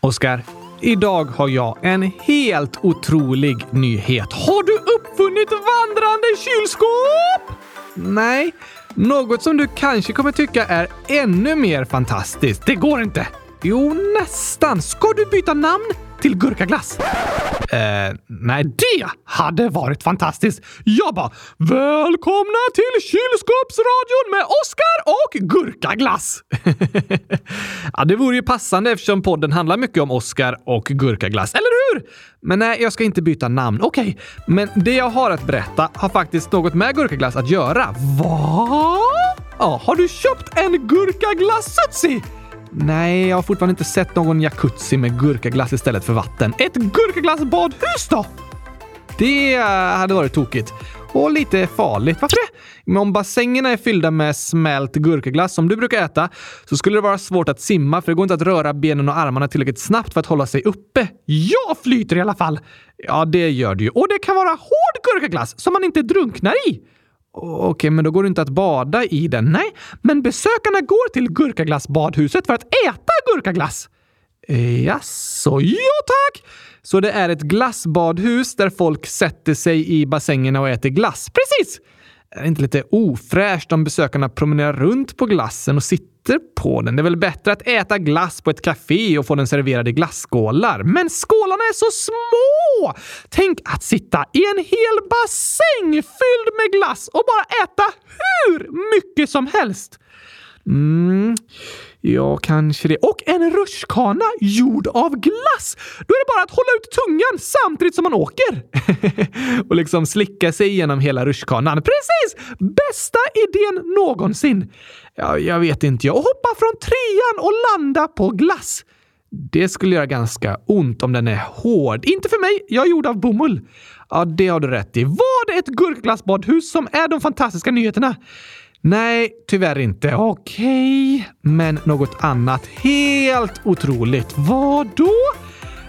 Oskar, idag har jag en helt otrolig nyhet. Har du uppfunnit vandrande kylskåp? Nej, något som du kanske kommer tycka är ännu mer fantastiskt. Det går inte. Jo, nästan. Ska du byta namn till gurkaglass? Eh, nej, det hade varit fantastiskt. Jag bara “Välkomna till kylskåpsradion med Oskar och gurkaglass!” Ja, det vore ju passande eftersom podden handlar mycket om Oskar och gurkaglass, eller hur? Men nej, jag ska inte byta namn. Okej, okay. men det jag har att berätta har faktiskt något med gurkaglass att göra. Va? Ja, har du köpt en gurkaglass-sutsi? Nej, jag har fortfarande inte sett någon jacuzzi med gurkaglass istället för vatten. Ett gurkaglassbadhus då? Det eh, hade varit tokigt. Och lite farligt. Varför det? Men om bassängerna är fyllda med smält gurkaglass som du brukar äta så skulle det vara svårt att simma för det går inte att röra benen och armarna tillräckligt snabbt för att hålla sig uppe. Jag flyter i alla fall! Ja, det gör du ju. Och det kan vara hård gurkaglass som man inte drunknar i. Okej, men då går det inte att bada i den. Nej, men besökarna går till gurkaglassbadhuset för att äta gurkaglass. Eh, jaså, ja tack! Så det är ett glassbadhus där folk sätter sig i bassängerna och äter glass. Precis! Är det inte lite ofräscht om besökarna promenerar runt på glassen och sitter på den? Det är väl bättre att äta glass på ett café och få den serverad i glasskålar. Men skålarna är så små! Tänk att sitta i en hel bassäng fylld med glass och bara äta hur mycket som helst. Mm. Ja, kanske det. Och en rutschkana gjord av glass! Då är det bara att hålla ut tungan samtidigt som man åker. och liksom slicka sig igenom hela rutschkanan. Precis! Bästa idén någonsin! Ja, jag vet inte jag. Och hoppa från trean och landa på glass. Det skulle göra ganska ont om den är hård. Inte för mig, jag är gjord av bomull. Ja, det har du rätt i. Var det ett gurkglassbadhus som är de fantastiska nyheterna? Nej, tyvärr inte. Okej, okay. men något annat helt otroligt. Vad då?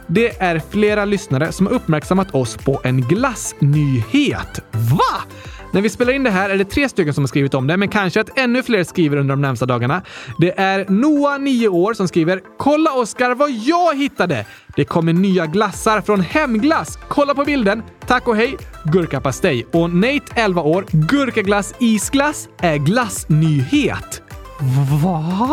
Det är flera lyssnare som har uppmärksammat oss på en glassnyhet. Va? När vi spelar in det här är det tre stycken som har skrivit om det, men kanske att ännu fler skriver under de närmsta dagarna. Det är Noah, 9 år, som skriver “Kolla Oskar vad jag hittade! Det kommer nya glassar från Hemglass. Kolla på bilden. Tack och hej, gurkapastej.” Och Nate, 11 år, “Gurkaglass isglass är glassnyhet.” Va?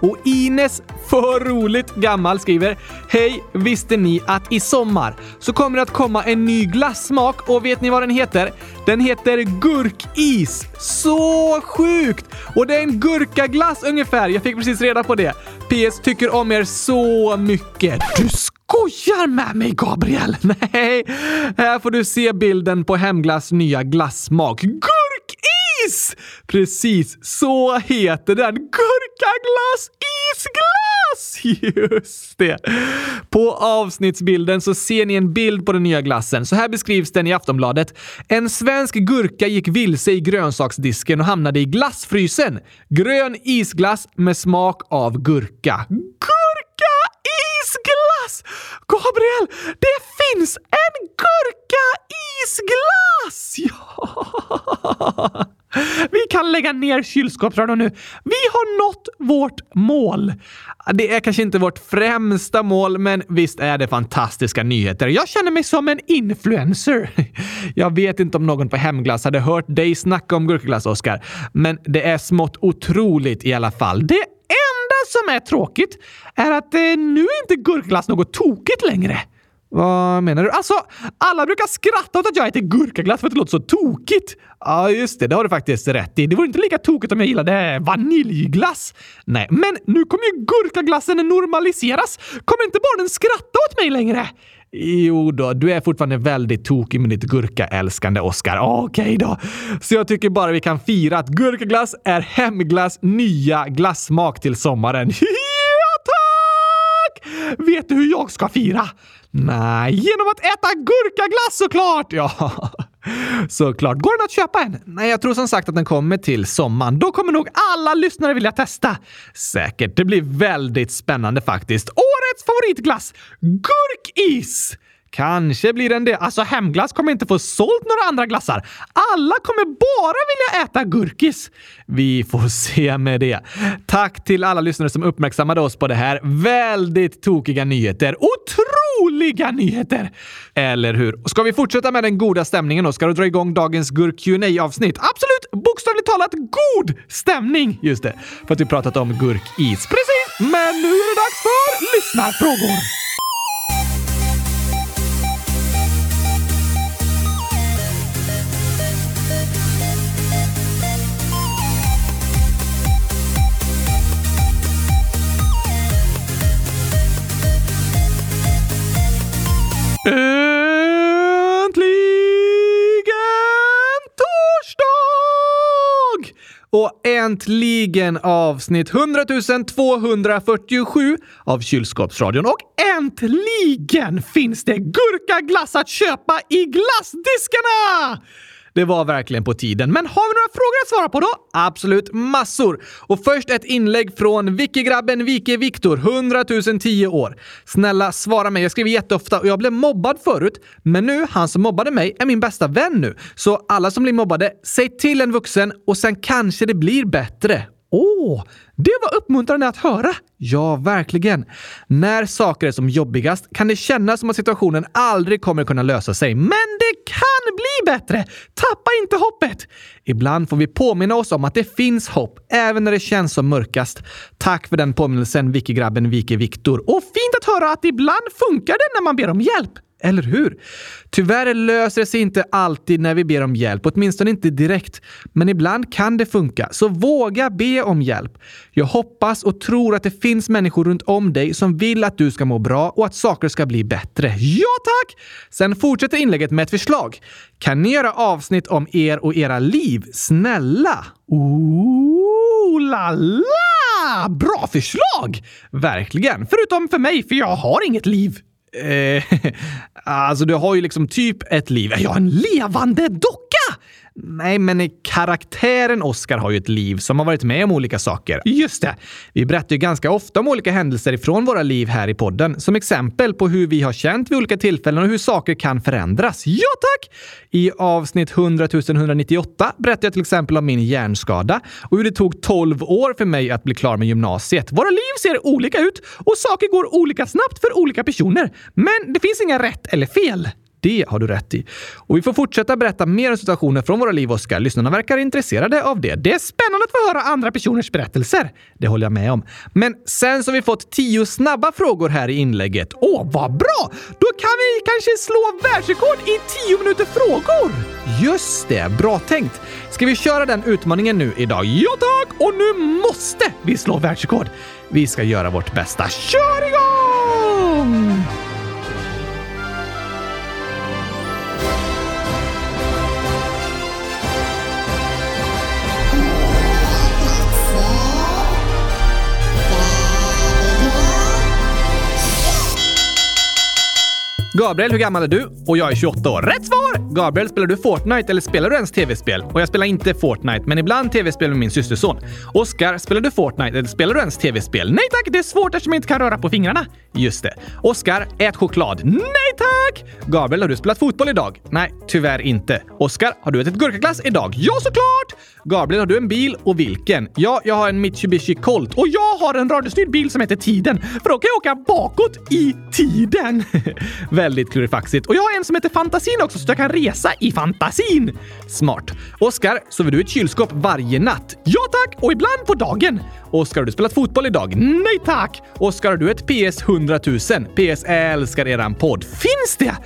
Och Ines, för roligt gammal, skriver Hej! Visste ni att i sommar så kommer det att komma en ny glassmak och vet ni vad den heter? Den heter gurkis! Så sjukt! Och det är en gurkaglass ungefär. Jag fick precis reda på det. PS tycker om er så mycket. Du skojar med mig, Gabriel! Nej, här får du se bilden på Hemglass nya glassmak. Gurkis! Precis så heter den. Gurkaglass isglass! Just det. På avsnittsbilden så ser ni en bild på den nya glassen. Så här beskrivs den i Aftonbladet. En svensk gurka gick vilse i grönsaksdisken och hamnade i glassfrysen. Grön isglass med smak av gurka. Gurka isglass! Gabriel, det finns en gurka isglass! Ja! Vi kan lägga ner kylskåpsradion nu. Vi har nått vårt mål. Det är kanske inte vårt främsta mål, men visst är det fantastiska nyheter. Jag känner mig som en influencer. Jag vet inte om någon på Hemglass hade hört dig snacka om gurkaglass, Oskar, men det är smått otroligt i alla fall. Det enda som är tråkigt är att eh, nu är inte gurkaglass något tokigt längre. Vad menar du? Alltså, alla brukar skratta åt att jag äter gurkaglass för att det låter så tokigt. Ja, just det. Det har du faktiskt rätt i. Det vore inte lika tokigt om jag gillade vaniljglass. Nej, men nu kommer ju gurkaglassen normaliseras. Kommer inte barnen skratta åt mig längre? Jo då, du är fortfarande väldigt tokig med ditt gurkaälskande Oscar. Okej okay då. Så jag tycker bara vi kan fira att gurkaglass är hemglass nya glassmak till sommaren. ja, tack! Vet du hur jag ska fira? Nej, genom att äta gurkaglass såklart! Ja, såklart. Går den att köpa en? Nej, jag tror som sagt att den kommer till sommaren. Då kommer nog alla lyssnare vilja testa. Säkert. Det blir väldigt spännande faktiskt. Årets favoritglass! Gurkis! Kanske blir den det. Alltså hemglass kommer inte få sålt några andra glassar. Alla kommer bara vilja äta gurkis. Vi får se med det. Tack till alla lyssnare som uppmärksammade oss på det här. Väldigt tokiga nyheter roliga nyheter! Eller hur? Ska vi fortsätta med den goda stämningen och ska du dra igång dagens gurk qa avsnitt Absolut! Bokstavligt talat god stämning! Just det, för att vi pratat om gurkis. Precis! Men nu är det dags för lyssnarfrågor! Äntligen torsdag! Och äntligen avsnitt 100 247 av Kylskåpsradion. Och äntligen finns det gurkaglass att köpa i glassdiskarna! Det var verkligen på tiden. Men har vi några frågor att svara på då? Absolut massor! Och först ett inlägg från Vicky-grabben Vike Viktor, 100 010 år. Snälla svara mig, jag skriver jätteofta och jag blev mobbad förut. Men nu, han som mobbade mig är min bästa vän nu. Så alla som blir mobbade, säg till en vuxen och sen kanske det blir bättre. Åh, det var uppmuntrande att höra! Ja, verkligen. När saker är som jobbigast kan det kännas som att situationen aldrig kommer kunna lösa sig. Men det kan bli bättre! Tappa inte hoppet! Ibland får vi påminna oss om att det finns hopp, även när det känns som mörkast. Tack för den påminnelsen, Vicky-grabben Vicky-Viktor! Och fint att höra att ibland funkar det när man ber om hjälp. Eller hur? Tyvärr löser det sig inte alltid när vi ber om hjälp, åtminstone inte direkt. Men ibland kan det funka, så våga be om hjälp. Jag hoppas och tror att det finns människor runt om dig som vill att du ska må bra och att saker ska bli bättre. Ja, tack! Sen fortsätter inlägget med ett förslag. Kan ni göra avsnitt om er och era liv? Snälla! Ooh la la! Bra förslag! Verkligen. Förutom för mig, för jag har inget liv. Eh, alltså, du har ju liksom typ ett liv. Är jag en levande docka? Nej, men karaktären Oscar har ju ett liv som har varit med om olika saker. Just det! Vi berättar ju ganska ofta om olika händelser ifrån våra liv här i podden. Som exempel på hur vi har känt vid olika tillfällen och hur saker kan förändras. Ja, tack! I avsnitt 100 198 berättar jag till exempel om min hjärnskada och hur det tog 12 år för mig att bli klar med gymnasiet. Våra liv ser olika ut och saker går olika snabbt för olika personer. Men det finns inga rätt eller fel. Det har du rätt i. Och vi får fortsätta berätta mer om situationer från våra liv, Oskar. Lyssnarna verkar intresserade av det. Det är spännande att få höra andra personers berättelser. Det håller jag med om. Men sen så har vi fått tio snabba frågor här i inlägget. Åh, vad bra! Då kan vi kanske slå världsrekord i tio minuter frågor! Just det, bra tänkt. Ska vi köra den utmaningen nu idag? Ja tack! Och nu måste vi slå världsrekord! Vi ska göra vårt bästa. Kör Gabriel, hur gammal är du? Och jag är 28 år. Rätt svar! Gabriel, spelar du Fortnite eller spelar du ens tv-spel? Och jag spelar inte Fortnite, men ibland tv-spel med min systerson. Oskar, spelar du Fortnite eller spelar du ens tv-spel? Nej tack, det är svårt eftersom jag inte kan röra på fingrarna. Just det. Oskar, ät choklad. Nej tack! Gabriel, har du spelat fotboll idag? Nej, tyvärr inte. Oskar, har du ätit gurkaglass idag? Ja, såklart! Gabriel, har du en bil och vilken? Ja, jag har en Mitsubishi Colt och jag har en radiostyrd bil som heter Tiden, för då kan jag åka bakåt i tiden. Väldigt klurifaxigt. Och jag har en som heter Fantasin också, så jag kan resa i fantasin. Smart. Oskar, sover du i ett kylskåp varje natt? Ja tack! Och ibland på dagen. Oskar, har du spelat fotboll idag? Nej tack! Oskar, har du ett PS 100 000? PS älskar eran podd. Finns det?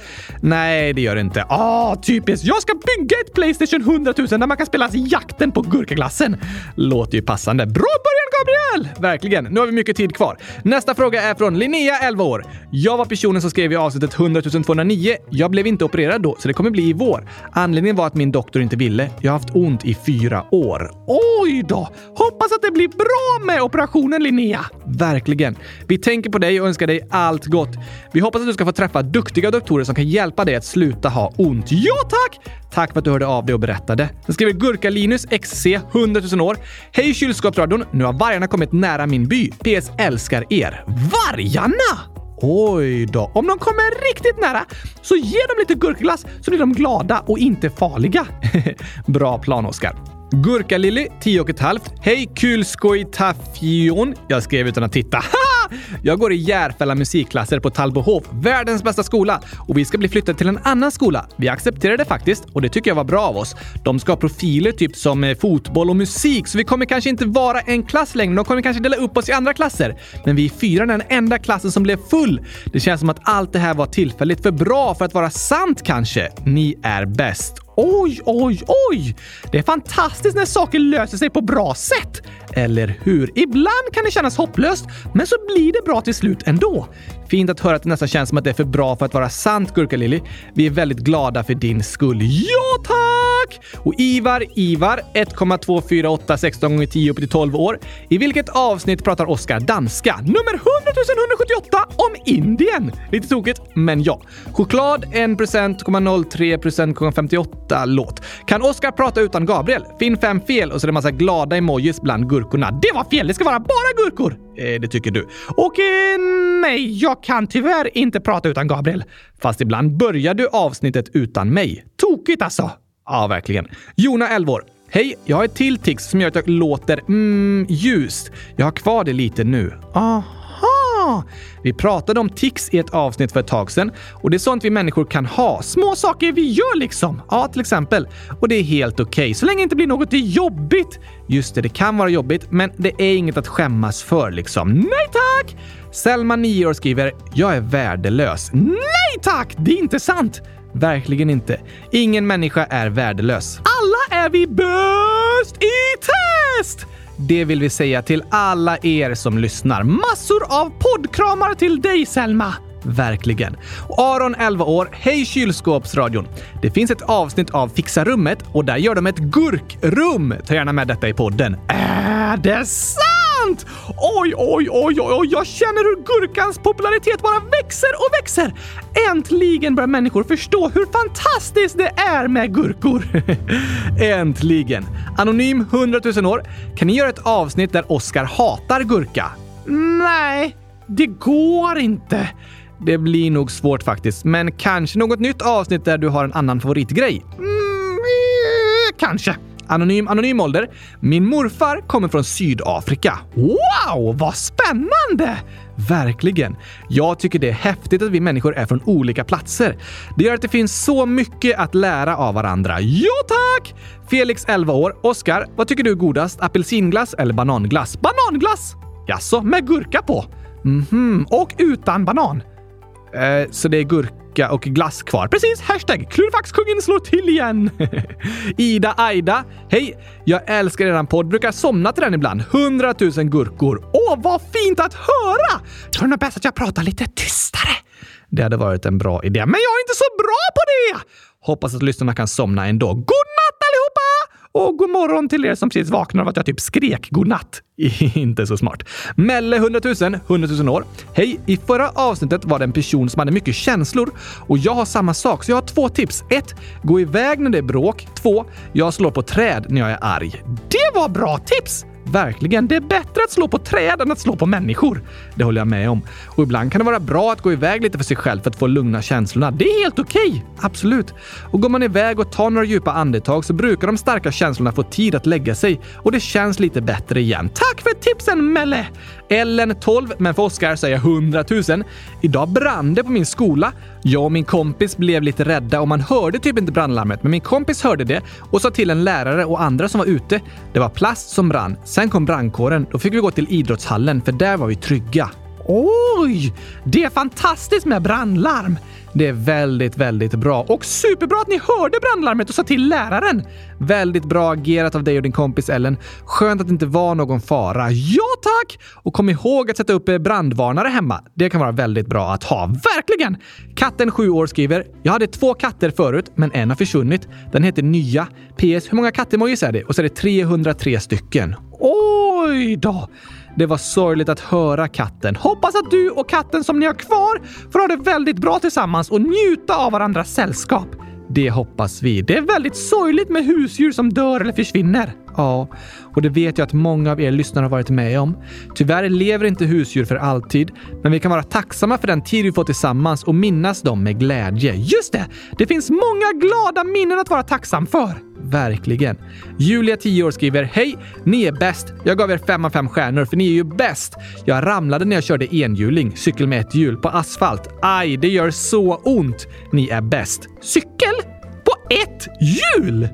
Nej, det gör det inte. Ah, typiskt. Jag ska bygga ett Playstation 100 000 där man kan spela jakten på gurkaglassen. Låter ju passande. Bra början, Gabriel! Verkligen. Nu har vi mycket tid kvar. Nästa fråga är från Linnea, 11 år. Jag var personen som skrev i avsnittet 100 209. Jag blev inte opererad då, så det kommer bli i vår. Anledningen var att min doktor inte ville. Jag har haft ont i fyra år. Oj då! Hoppas att det blir bra med operationen, Linnea. Verkligen. Vi tänker på dig och önskar dig allt gott. Vi hoppas att du ska få träffa duktiga doktorer som kan hjälpa dig att sluta ha ont. Ja, tack! Tack för att du hörde av dig och berättade. Sen skriver Gurka-Linus XC, 100 000 år. Hej kylskåpsradion! Nu har vargarna kommit nära min by. PS älskar er. Vargarna! Oj då. Om de kommer riktigt nära så ge dem lite gurkglass så blir de glada och inte farliga. Bra plan, Oskar. Gurka-Lilly, 10. Hej. Jag skrev utan att titta. Jag går i Järfälla musikklasser på Tallbohov, världens bästa skola. Och vi ska bli flyttade till en annan skola. Vi accepterade det faktiskt och det tycker jag var bra av oss. De ska ha profiler typ som eh, fotboll och musik, så vi kommer kanske inte vara en klass längre. De kommer kanske dela upp oss i andra klasser. Men vi är fyra den enda klassen som blev full. Det känns som att allt det här var tillfälligt för bra för att vara sant kanske. Ni är bäst. Oj, oj, oj! Det är fantastiskt när saker löser sig på bra sätt. Eller hur? Ibland kan det kännas hopplöst, men så blir det bra till slut ändå. Fint att höra att det nästan känns som att det är för bra för att vara sant, Gurka-Lilly. Vi är väldigt glada för din skull. Ja, tack! Och Ivar, Ivar, 1,248 16 gånger 10 upp till 12 år. I vilket avsnitt pratar Oskar danska? Nummer 100 178 om Indien! Lite tokigt, men ja. Choklad 1,03% 58% låt. Kan Oskar prata utan Gabriel? Finn fem fel och så är det massa glada emojis bland gurkorna. Det var fel! Det ska vara bara gurkor! Eh, det tycker du. Och eh, nej, jag kan tyvärr inte prata utan Gabriel. Fast ibland börjar du avsnittet utan mig. Tokigt alltså! Ja, verkligen. Jona, 11 år. Hej, jag har ett till tics som gör att jag låter mm, ljust. Jag har kvar det lite nu. Aha! Vi pratade om tics i ett avsnitt för ett tag sedan och det är sånt vi människor kan ha. Små saker vi gör liksom. Ja, till exempel. Och det är helt okej, okay, så länge det inte blir något jobbigt. Just det, det kan vara jobbigt, men det är inget att skämmas för liksom. Nej tack! Selma, 9 år, skriver “Jag är värdelös”. Nej tack! Det är inte sant! Verkligen inte. Ingen människa är värdelös. Alla är vi bäst i test! Det vill vi säga till alla er som lyssnar. Massor av poddkramar till dig, Selma! Verkligen. Aron, 11 år. Hej kylskåpsradion! Det finns ett avsnitt av Fixa rummet och där gör de ett gurkrum. Ta gärna med detta i podden. Är det sant? Sant! Oj, oj, oj, oj, jag känner hur gurkans popularitet bara växer och växer. Äntligen börjar människor förstå hur fantastiskt det är med gurkor. Äntligen! Anonym 100 000 år. Kan ni göra ett avsnitt där Oscar hatar gurka? Nej, det går inte. Det blir nog svårt faktiskt, men kanske något nytt avsnitt där du har en annan favoritgrej? Mm, eh, kanske. Anonym, anonym ålder. Min morfar kommer från Sydafrika. Wow, vad spännande! Verkligen. Jag tycker det är häftigt att vi människor är från olika platser. Det gör att det finns så mycket att lära av varandra. Ja, tack! Felix, 11 år. Oskar, vad tycker du är godast? Apelsinglass eller bananglass? Bananglass! Jaså, med gurka på? Mhm, och utan banan? Eh, så det är gurka och glass kvar. Precis! Hashtag klurifaxkungen slår till igen! Ida Aida. Hej! Jag älskar eran podd. Brukar somna till den ibland. 100 000 gurkor. Åh, vad fint att höra! Tror du bäst att jag pratar lite tystare? Det hade varit en bra idé, men jag är inte så bra på det! Hoppas att lyssnarna kan somna ändå. God! Och god morgon till er som precis vaknade av att jag typ skrek godnatt. Inte så smart. Melle 100 000, 100 000 år. Hej! I förra avsnittet var det en person som hade mycket känslor och jag har samma sak, så jag har två tips. 1. Gå iväg när det är bråk. 2. Jag slår på träd när jag är arg. Det var bra tips! Verkligen. Det är bättre att slå på träd än att slå på människor. Det håller jag med om. Och ibland kan det vara bra att gå iväg lite för sig själv för att få lugna känslorna. Det är helt okej. Okay. Absolut. Och går man iväg och tar några djupa andetag så brukar de starka känslorna få tid att lägga sig och det känns lite bättre igen. Tack för tipsen Melle! Ellen 12, men för Oskar säger jag 100 000. Idag brann det på min skola. Jag och min kompis blev lite rädda och man hörde typ inte brandlarmet, men min kompis hörde det och sa till en lärare och andra som var ute. Det var plast som brann. Sen kom brandkåren. Då fick vi gå till idrottshallen, för där var vi trygga. Oj! Det är fantastiskt med brandlarm! Det är väldigt, väldigt bra. Och superbra att ni hörde brandlarmet och sa till läraren! Väldigt bra agerat av dig och din kompis Ellen. Skönt att det inte var någon fara. Ja, tack! Och kom ihåg att sätta upp eh, brandvarnare hemma. Det kan vara väldigt bra att ha. Verkligen! Katten 7 år skriver “Jag hade två katter förut, men en har försvunnit. Den heter Nya. PS. Hur många kattemojis är det?” Och så är det 303 stycken. Oj då! Det var sorgligt att höra katten. Hoppas att du och katten som ni har kvar får ha det väldigt bra tillsammans och njuta av varandras sällskap. Det hoppas vi. Det är väldigt sorgligt med husdjur som dör eller försvinner. Ja, och det vet jag att många av er lyssnare har varit med om. Tyvärr lever inte husdjur för alltid, men vi kan vara tacksamma för den tid vi fått tillsammans och minnas dem med glädje. Just det! Det finns många glada minnen att vara tacksam för. Verkligen. Julia, 10 år, skriver Hej! Ni är bäst. Jag gav er fem av fem stjärnor för ni är ju bäst. Jag ramlade när jag körde enhjuling, cykel med ett hjul, på asfalt. Aj, det gör så ont. Ni är bäst. Cykel? På ett hjul?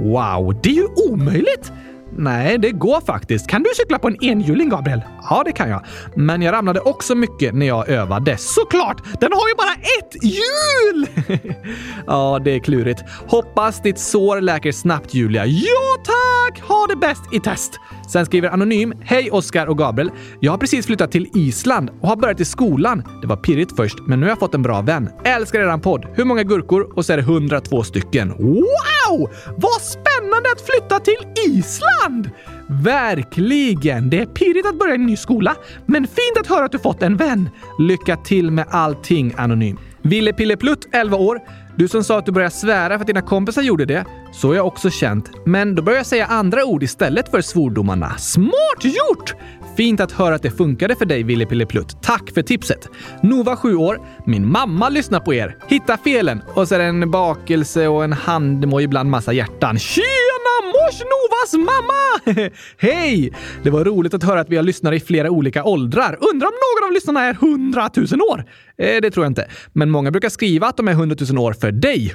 Wow, det är ju omöjligt! Nej, det går faktiskt. Kan du cykla på en enhjuling, Gabriel? Ja, det kan jag. Men jag ramlade också mycket när jag övade. Såklart! Den har ju bara ett hjul! ja, det är klurigt. Hoppas ditt sår läker snabbt, Julia. Ja, tack! Ha det bäst i test! Sen skriver Anonym. Hej Oskar och Gabriel. Jag har precis flyttat till Island och har börjat i skolan. Det var pirrigt först, men nu har jag fått en bra vän. Älskar eran podd. Hur många gurkor? Och så är det 102 stycken. Wow! Vad spännande att flytta till Island! Verkligen! Det är pirrigt att börja i en ny skola, men fint att höra att du fått en vän. Lycka till med allting, Anonym. Ville Pille Plutt, 11 år. Du som sa att du började svära för att dina kompisar gjorde det. Så har jag också känt. Men då börjar jag säga andra ord istället för svordomarna. Smart gjort! Fint att höra att det funkade för dig, Ville Pille Plutt. Tack för tipset! Nova, 7 år. Min mamma lyssnar på er. Hitta felen. Och så är det en bakelse och en hand och ibland massa hjärtan. Tjena Anna Morsnovas mamma! Hej! Det var roligt att höra att vi har lyssnare i flera olika åldrar. Undrar om någon av lyssnarna är 100 000 år? Eh, det tror jag inte. Men många brukar skriva att de är 100 000 år för dig.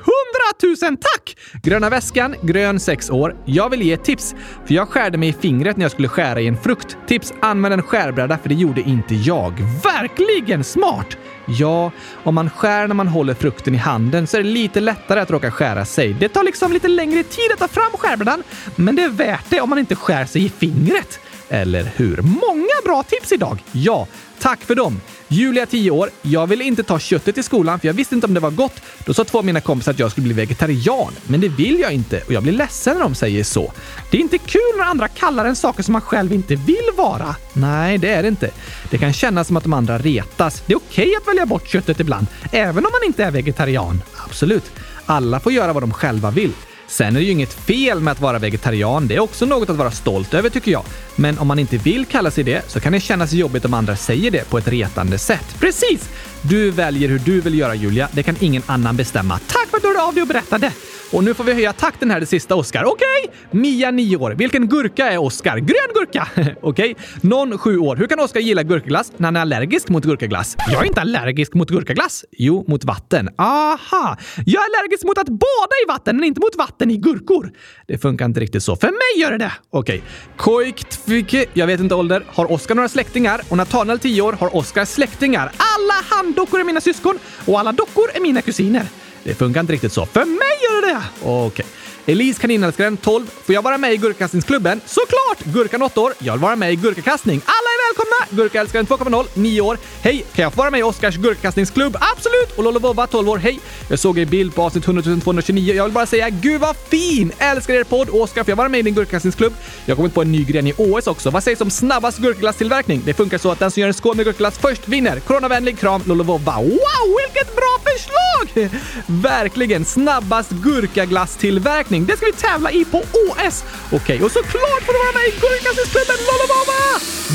100 000 tack! Gröna väskan, grön 6 år. Jag vill ge ett tips, för jag skärde mig i fingret när jag skulle skära i en frukt. Tips, använd en skärbräda för det gjorde inte jag. Verkligen smart! Ja, om man skär när man håller frukten i handen så är det lite lättare att råka skära sig. Det tar liksom lite längre tid att ta fram skärbrädan, men det är värt det om man inte skär sig i fingret. Eller hur? Många bra tips idag! Ja, tack för dem! Julia, 10 år. Jag ville inte ta köttet i skolan för jag visste inte om det var gott. Då sa två av mina kompisar att jag skulle bli vegetarian. Men det vill jag inte och jag blir ledsen när de säger så. Det är inte kul när andra kallar en saker som man själv inte vill vara. Nej, det är det inte. Det kan kännas som att de andra retas. Det är okej att välja bort köttet ibland, även om man inte är vegetarian. Absolut. Alla får göra vad de själva vill. Sen är det ju inget fel med att vara vegetarian. Det är också något att vara stolt över tycker jag. Men om man inte vill kalla sig det så kan det kännas jobbigt om andra säger det på ett retande sätt. Precis! Du väljer hur du vill göra Julia. Det kan ingen annan bestämma. Tack för att du hörde av dig och berättade! Och nu får vi höja takten här det sista Oscar. Okej? Okay. Mia, 9 år. Vilken gurka är Oscar? Grön gurka! Okej. Okay. Någon, 7 år. Hur kan Oscar gilla gurkaglass när han är allergisk mot gurkaglass? Jag är inte allergisk mot gurkaglass. Jo, mot vatten. Aha! Jag är allergisk mot att bada i vatten, men inte mot vatten i gurkor. Det funkar inte riktigt så. För mig gör det det! Okej. Okay. Koik jag vet inte ålder, har Oscar några släktingar och Nathanael 10 år har Oscar släktingar. Alla handdockor är mina syskon och alla dockor är mina kusiner. Det funkar inte riktigt så. För mig gör det det! Okej. Okay. Elise kaninälskaren 12. Får jag vara med i gurkakastningsklubben? Såklart! Gurkan 8 år. Jag vill vara med i gurkakastning. Alla välkomna! Gurkaälskaren 2.0 9 år. Hej! Kan jag få vara med i Oscars gurkakastningsklubb? Absolut! Och Lolovova 12 år. Hej! Jag såg er bild på avsnitt 100 229. Jag vill bara säga gud vad fin! Älskar er podd! Oskar, får jag vara med i din gurkakastningsklubb? Jag har kommit på en ny gren i OS också. Vad sägs om snabbast gurkaglasstillverkning? Det funkar så att den som gör en skål med gurkaglass först vinner. Coronavänlig kram Lolovova. Wow, vilket bra förslag! Verkligen snabbast gurkaglasstillverkning. Det ska vi tävla i på OS! Okej, okay, och såklart får du vara med i Gurkastningsklubben Lollababa!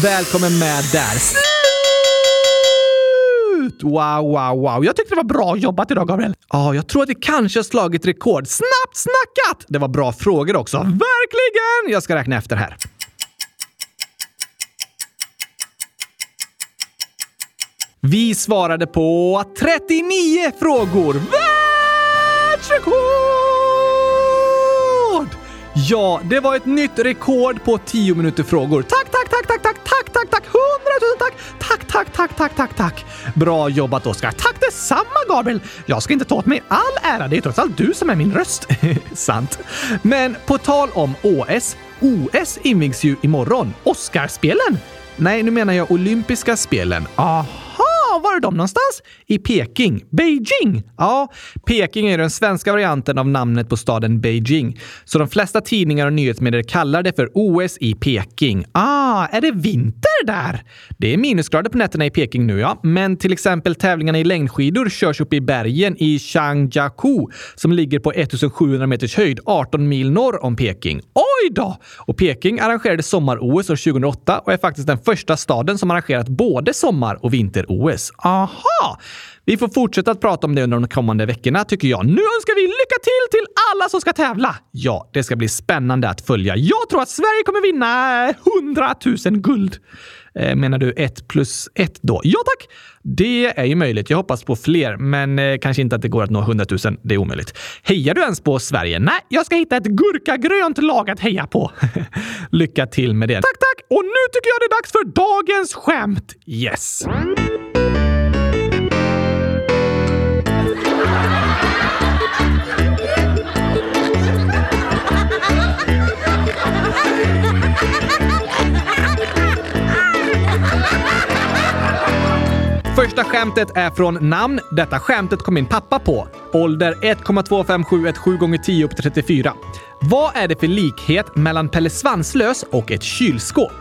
Välkommen med där! Slut! Wow, wow, wow. Jag tyckte det var bra jobbat idag, Gabriel. Ja, ah, jag tror att vi kanske har slagit rekord. Snabbt snackat! Det var bra frågor också. Verkligen! Jag ska räkna efter här. Vi svarade på 39 frågor. Världsrekord! Ja, det var ett nytt rekord på 10 minuter frågor. Tack, tack, tack, tack, tack, tack. Bra jobbat Oskar. Tack detsamma Gabriel. Jag ska inte ta åt mig all ära. Det är trots allt du som är min röst. Sant. Men på tal om OS. OS invigs ju imorgon. Oscarspelen? Nej, nu menar jag olympiska spelen. Aha! Var är de någonstans? I Peking. Beijing! Ja, Peking är den svenska varianten av namnet på staden Beijing. Så de flesta tidningar och nyhetsmedier kallar det för OS i Peking. Ah, är det vinter där? Det är minusgrader på nätterna i Peking nu, ja. Men till exempel tävlingarna i längdskidor körs uppe i bergen i Changjiakou som ligger på 1700 meters höjd, 18 mil norr om Peking. Oj då! Och Peking arrangerade sommar-OS år 2008 och är faktiskt den första staden som arrangerat både sommar och vinter-OS. Aha! Vi får fortsätta att prata om det under de kommande veckorna tycker jag. Nu önskar vi lycka till till alla som ska tävla! Ja, det ska bli spännande att följa. Jag tror att Sverige kommer vinna 100 000 guld. Eh, menar du ett plus ett då? Ja tack! Det är ju möjligt. Jag hoppas på fler, men eh, kanske inte att det går att nå 100 000. Det är omöjligt. Hejar du ens på Sverige? Nej, jag ska hitta ett gurkagrönt lag att heja på. Lycka till med det. Tack, tack! Och nu tycker jag det är dags för dagens skämt. Yes! Första skämtet är från namn. Detta skämtet kom min pappa på. Ålder 1,25717 gånger 10 upp till 34. Vad är det för likhet mellan Pelle Svanslös och ett kylskåp?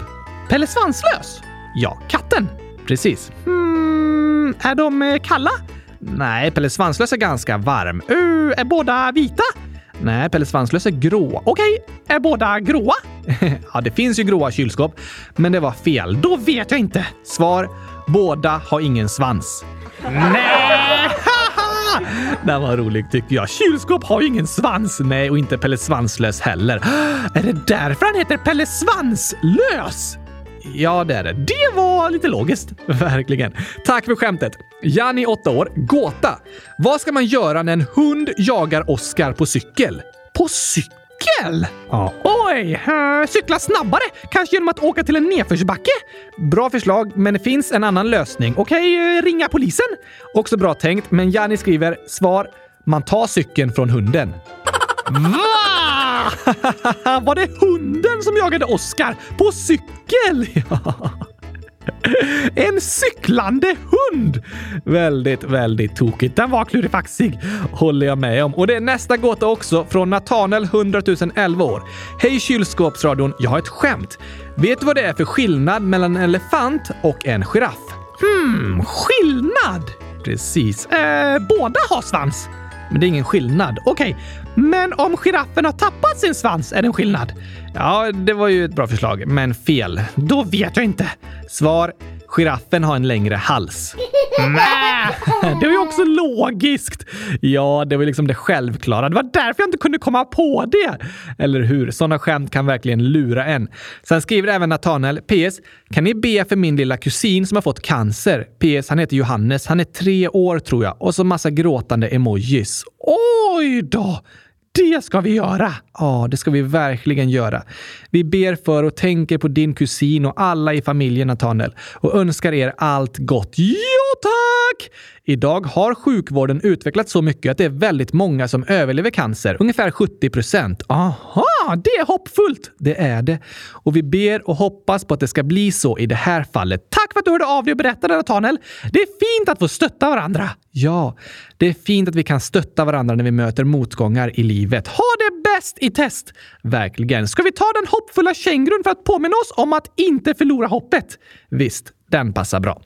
Pelle Svanslös? Ja, katten. Precis. Hmm, är de eh, kalla? Nej, Pelle Svanslös är ganska varm. Uh, är båda vita? Nej, Pelle Svanslös är grå. Okej, är båda gråa? ja, det finns ju gråa kylskåp, men det var fel. Då vet jag inte. Svar. Båda har ingen svans. Nej! Den var rolig tycker jag. Kylskåp har ju ingen svans. Nej, och inte Pelle Svanslös heller. Är det därför han heter Pelle Svanslös? Ja, det är det. Det var lite logiskt. Verkligen. Tack för skämtet. Janni, 8 år. Gåta. Vad ska man göra när en hund jagar Oskar på cykel? På cykel? Ja. Oj! Uh, cykla snabbare? Kanske genom att åka till en nedförsbacke? Bra förslag, men det finns en annan lösning. Okej, okay, uh, ringa polisen? Också bra tänkt, men Janni skriver svar. Man tar cykeln från hunden. Va? Var det hunden som jagade Oscar på cykel? En cyklande hund! Väldigt, väldigt tokigt. Den var klurifaxig, håller jag med om. Och det är nästa gåta också från Nathanael 100 011 år. Hej kylskåpsradion, jag har ett skämt. Vet du vad det är för skillnad mellan en elefant och en giraff? Hmm, skillnad? Precis. Eh, båda har svans. Men det är ingen skillnad. Okej, okay men om giraffen har tappat sin svans är det en skillnad? Ja, det var ju ett bra förslag, men fel. Då vet jag inte. Svar. Giraffen har en längre hals. Det var ju också logiskt. Ja, det var liksom det självklara. Det var därför jag inte kunde komma på det. Eller hur? Sådana skämt kan verkligen lura en. Sen skriver även Nathanael. PS. Kan ni be för min lilla kusin som har fått cancer? PS. Han heter Johannes. Han är tre år tror jag. Och så massa gråtande emojis. Oj då! Det ska vi göra! Ja, det ska vi verkligen göra. Vi ber för och tänker på din kusin och alla i familjen Nathaniel och önskar er allt gott. Ja, tack! Idag har sjukvården utvecklats så mycket att det är väldigt många som överlever cancer. Ungefär 70 procent. Aha, det är hoppfullt! Det är det. Och vi ber och hoppas på att det ska bli så i det här fallet. Tack för att du hörde av dig och berättade, Nathaniel. Det är fint att få stötta varandra. Ja, det är fint att vi kan stötta varandra när vi möter motgångar i livet. Ha det bäst i test! Verkligen. Ska vi ta den hoppfulla kängurun för att påminna oss om att inte förlora hoppet? Visst, den passar bra.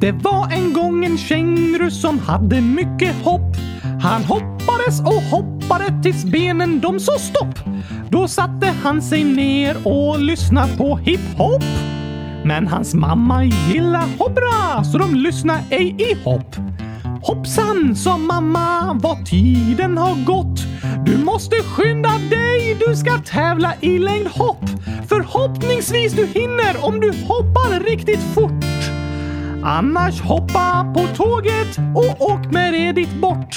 Det var en gång en känguru som hade mycket hopp. Han hoppades och hoppade tills benen de sa stopp. Då satte han sig ner och lyssnade på hiphop. Men hans mamma gillar hoppra så de lyssnar ej i hopp. Hoppsan, sa mamma, vad tiden har gått. Du måste skynda dig, du ska tävla i längdhopp. Förhoppningsvis du hinner om du hoppar riktigt fort. Annars hoppa på tåget och åk med det dit bort.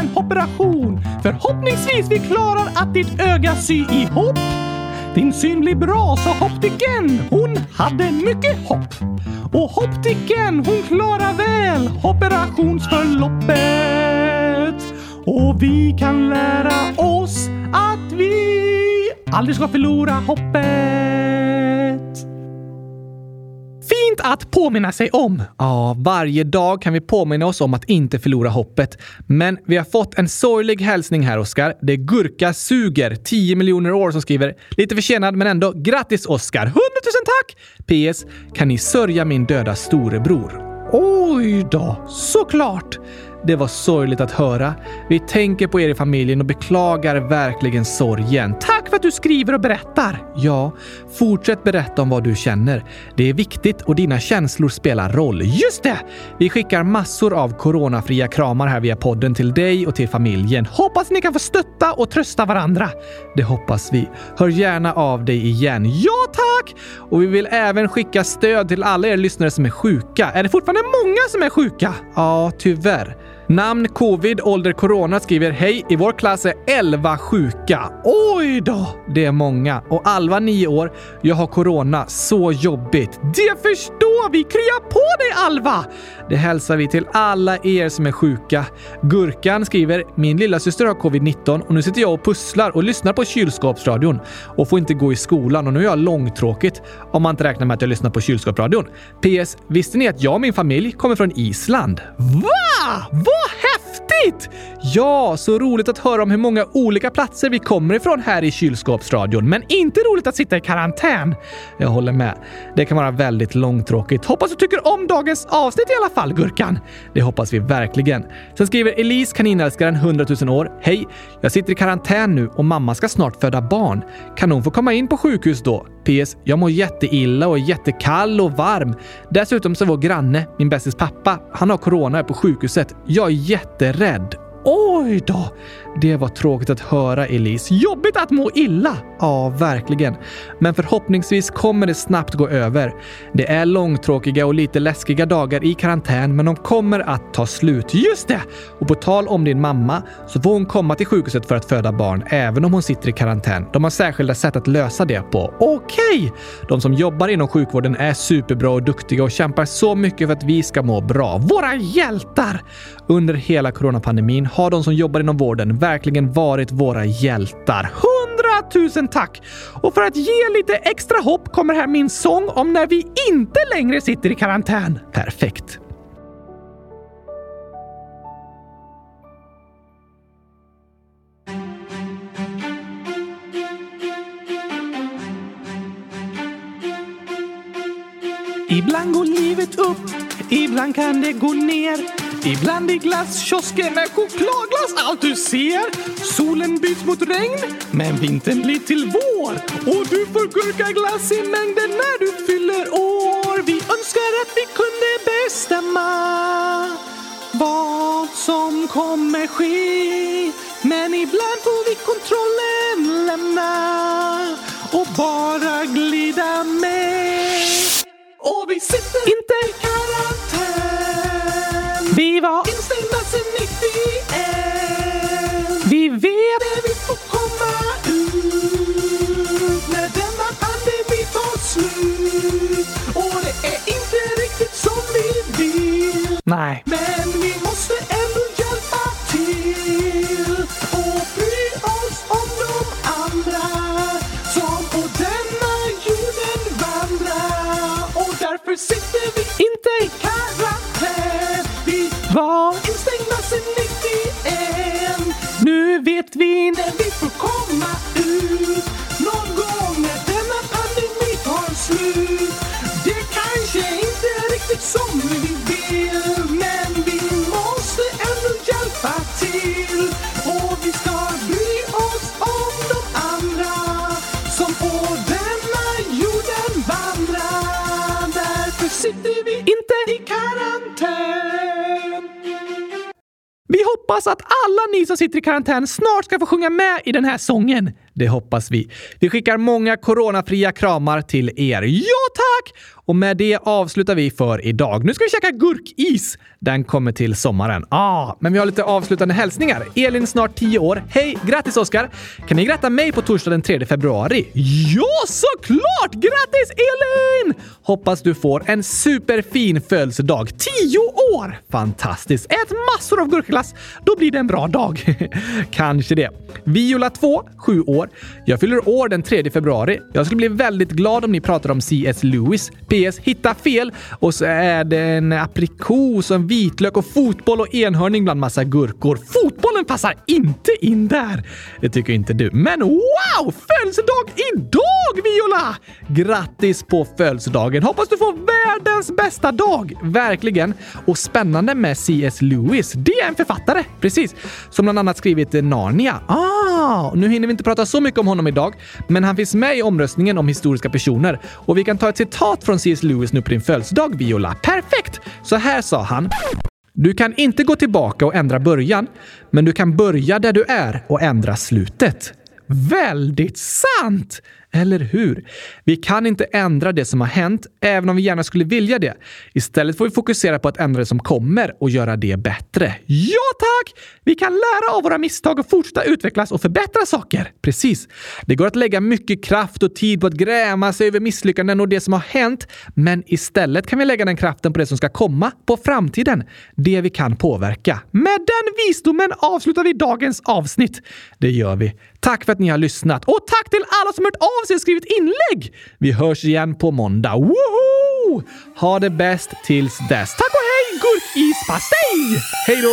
en operation. Förhoppningsvis vi klarar att ditt öga sy ihop. Din syn blir bra, sa optiken. Hon hade mycket hopp. Och optiken, hon klarar väl operationsförloppet. Och vi kan lära oss att vi aldrig ska förlora hoppet. Fint att påminna sig om. Ja, varje dag kan vi påminna oss om att inte förlora hoppet. Men vi har fått en sorglig hälsning här, Oskar. Det är Gurka Suger, 10 miljoner år, som skriver lite försenad men ändå grattis Oskar! 100 000 tack! PS. Kan ni sörja min döda storebror? Oj då, såklart! Det var sorgligt att höra. Vi tänker på er i familjen och beklagar verkligen sorgen. Tack för att du skriver och berättar! Ja, fortsätt berätta om vad du känner. Det är viktigt och dina känslor spelar roll. Just det! Vi skickar massor av coronafria kramar här via podden till dig och till familjen. Hoppas ni kan få stötta och trösta varandra. Det hoppas vi. Hör gärna av dig igen. Ja, tack! Och vi vill även skicka stöd till alla er lyssnare som är sjuka. Är det fortfarande många som är sjuka? Ja, tyvärr. Namn covid, ålder corona skriver Hej, i vår klass är 11 sjuka. Oj då! Det är många. Och Alva 9 år. Jag har corona. Så jobbigt. Det förstår vi! Krya på dig Alva! Det hälsar vi till alla er som är sjuka. Gurkan skriver Min lilla syster har covid-19 och nu sitter jag och pusslar och lyssnar på kylskåpsradion och får inte gå i skolan och nu är jag långtråkigt om man inte räknar med att jag lyssnar på kylskåpsradion. PS. Visste ni att jag och min familj kommer från Island? Va? Vad häftigt! Ja, så roligt att höra om hur många olika platser vi kommer ifrån här i kylskåpsradion. Men inte roligt att sitta i karantän. Jag håller med. Det kan vara väldigt långtråkigt. Hoppas du tycker om dagens avsnitt i alla fall, Gurkan. Det hoppas vi verkligen. Sen skriver Elise, kaninälskaren, 100 000 år. Hej! Jag sitter i karantän nu och mamma ska snart föda barn. Kan hon få komma in på sjukhus då? PS. Jag mår jätteilla och är jättekall och varm. Dessutom så är vår granne, min bästis pappa, han har corona är på sjukhuset. Jag är jätterädd rädd Oj då! Det var tråkigt att höra, Elise. Jobbigt att må illa! Ja, verkligen. Men förhoppningsvis kommer det snabbt gå över. Det är långtråkiga och lite läskiga dagar i karantän, men de kommer att ta slut. Just det! Och på tal om din mamma så får hon komma till sjukhuset för att föda barn, även om hon sitter i karantän. De har särskilda sätt att lösa det på. Okej! De som jobbar inom sjukvården är superbra och duktiga och kämpar så mycket för att vi ska må bra. Våra hjältar! Under hela coronapandemin har de som jobbar inom vården verkligen varit våra hjältar. Hundratusen tack! Och för att ge lite extra hopp kommer här min sång om när vi inte längre sitter i karantän. Perfekt. Ibland går livet upp, ibland kan det gå ner. Ibland i glasskiosken är chokladglass allt du ser. Solen byts mot regn, men vintern blir till vår. Och du får gurkaglass i mängden när du fyller år. Vi önskar att vi kunde bestämma vad som kommer ske. Men ibland får vi kontrollen lämna och bara glida med. Sitter inte i karantän. Vi var instängda sen 91. Vi vet när vi får komma ut. När denna pandemi tar slut. Och det är inte riktigt som vi vill. Nej. Men Därför sitter vi inte i karantän. Vi var instängda sen 91. Nu vet vi när vi får komma hoppas att alla ni som sitter i karantän snart ska få sjunga med i den här sången. Det hoppas vi. Vi skickar många coronafria kramar till er. Ja tack! Och med det avslutar vi för idag. Nu ska vi käka gurkis. Den kommer till sommaren. Ah, men vi har lite avslutande hälsningar. Elin, snart 10 år. Hej! Grattis Oskar! Kan ni gratta mig på torsdag den 3 februari? Ja, såklart! Grattis Elin! Hoppas du får en superfin födelsedag. Tio år! Fantastiskt! Ät massor av gurkglass. Då blir det en bra dag. Kanske det. Viola 2, 7 år. Jag fyller år den 3 februari. Jag skulle bli väldigt glad om ni pratar om C.S. Lewis. PS. Hitta fel och så är det en aprikos, en vitlök och fotboll och enhörning bland massa gurkor. Fotbollen passar inte in där! Det tycker inte du. Men wow! Födelsedag idag, Viola! Grattis på födelsedagen! Hoppas du får världens bästa dag! Verkligen! Och spännande med C.S. Lewis. Det är en författare, precis, som bland annat skrivit Narnia. Ah, nu hinner vi inte prata så mycket om honom idag, men han finns med i omröstningen om historiska personer och vi kan ta ett citat från C.S. Lewis nu på din födelsedag, Viola. Perfekt! Så här sa han. Du kan inte gå tillbaka och ändra början, men du kan börja där du är och ändra slutet. Väldigt sant! Eller hur? Vi kan inte ändra det som har hänt, även om vi gärna skulle vilja det. Istället får vi fokusera på att ändra det som kommer och göra det bättre. Ja, tack! Vi kan lära av våra misstag och fortsätta utvecklas och förbättra saker. Precis. Det går att lägga mycket kraft och tid på att gräma sig över misslyckanden och det som har hänt, men istället kan vi lägga den kraften på det som ska komma, på framtiden. Det vi kan påverka. Med den visdomen avslutar vi dagens avsnitt. Det gör vi. Tack för att ni har lyssnat och tack till alla som hört av sig och skrivit inlägg! Vi hörs igen på måndag. Woho! Ha det bäst tills dess. Tack och hej, gurkispastej! Hej då!